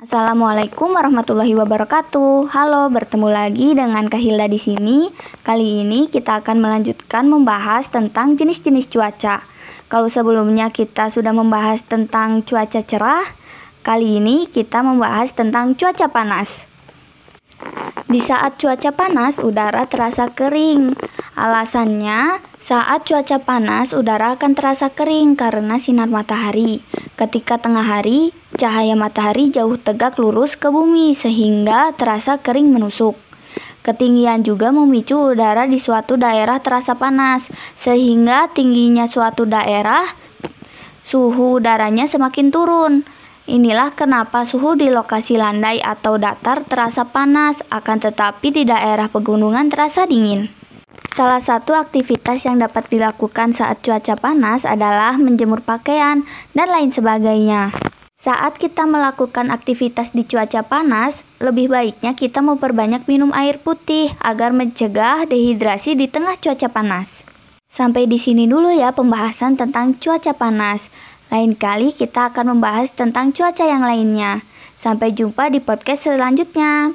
Assalamualaikum warahmatullahi wabarakatuh. Halo, bertemu lagi dengan Kahilda di sini. Kali ini kita akan melanjutkan membahas tentang jenis-jenis cuaca. Kalau sebelumnya kita sudah membahas tentang cuaca cerah, kali ini kita membahas tentang cuaca panas. Di saat cuaca panas, udara terasa kering. Alasannya, saat cuaca panas, udara akan terasa kering karena sinar matahari. Ketika tengah hari, cahaya matahari jauh tegak lurus ke bumi sehingga terasa kering menusuk. Ketinggian juga memicu udara di suatu daerah terasa panas, sehingga tingginya suatu daerah suhu udaranya semakin turun. Inilah kenapa suhu di lokasi landai atau datar terasa panas, akan tetapi di daerah pegunungan terasa dingin. Salah satu aktivitas yang dapat dilakukan saat cuaca panas adalah menjemur pakaian dan lain sebagainya. Saat kita melakukan aktivitas di cuaca panas, lebih baiknya kita memperbanyak minum air putih agar mencegah dehidrasi di tengah cuaca panas. Sampai di sini dulu ya pembahasan tentang cuaca panas. Lain kali kita akan membahas tentang cuaca yang lainnya. Sampai jumpa di podcast selanjutnya.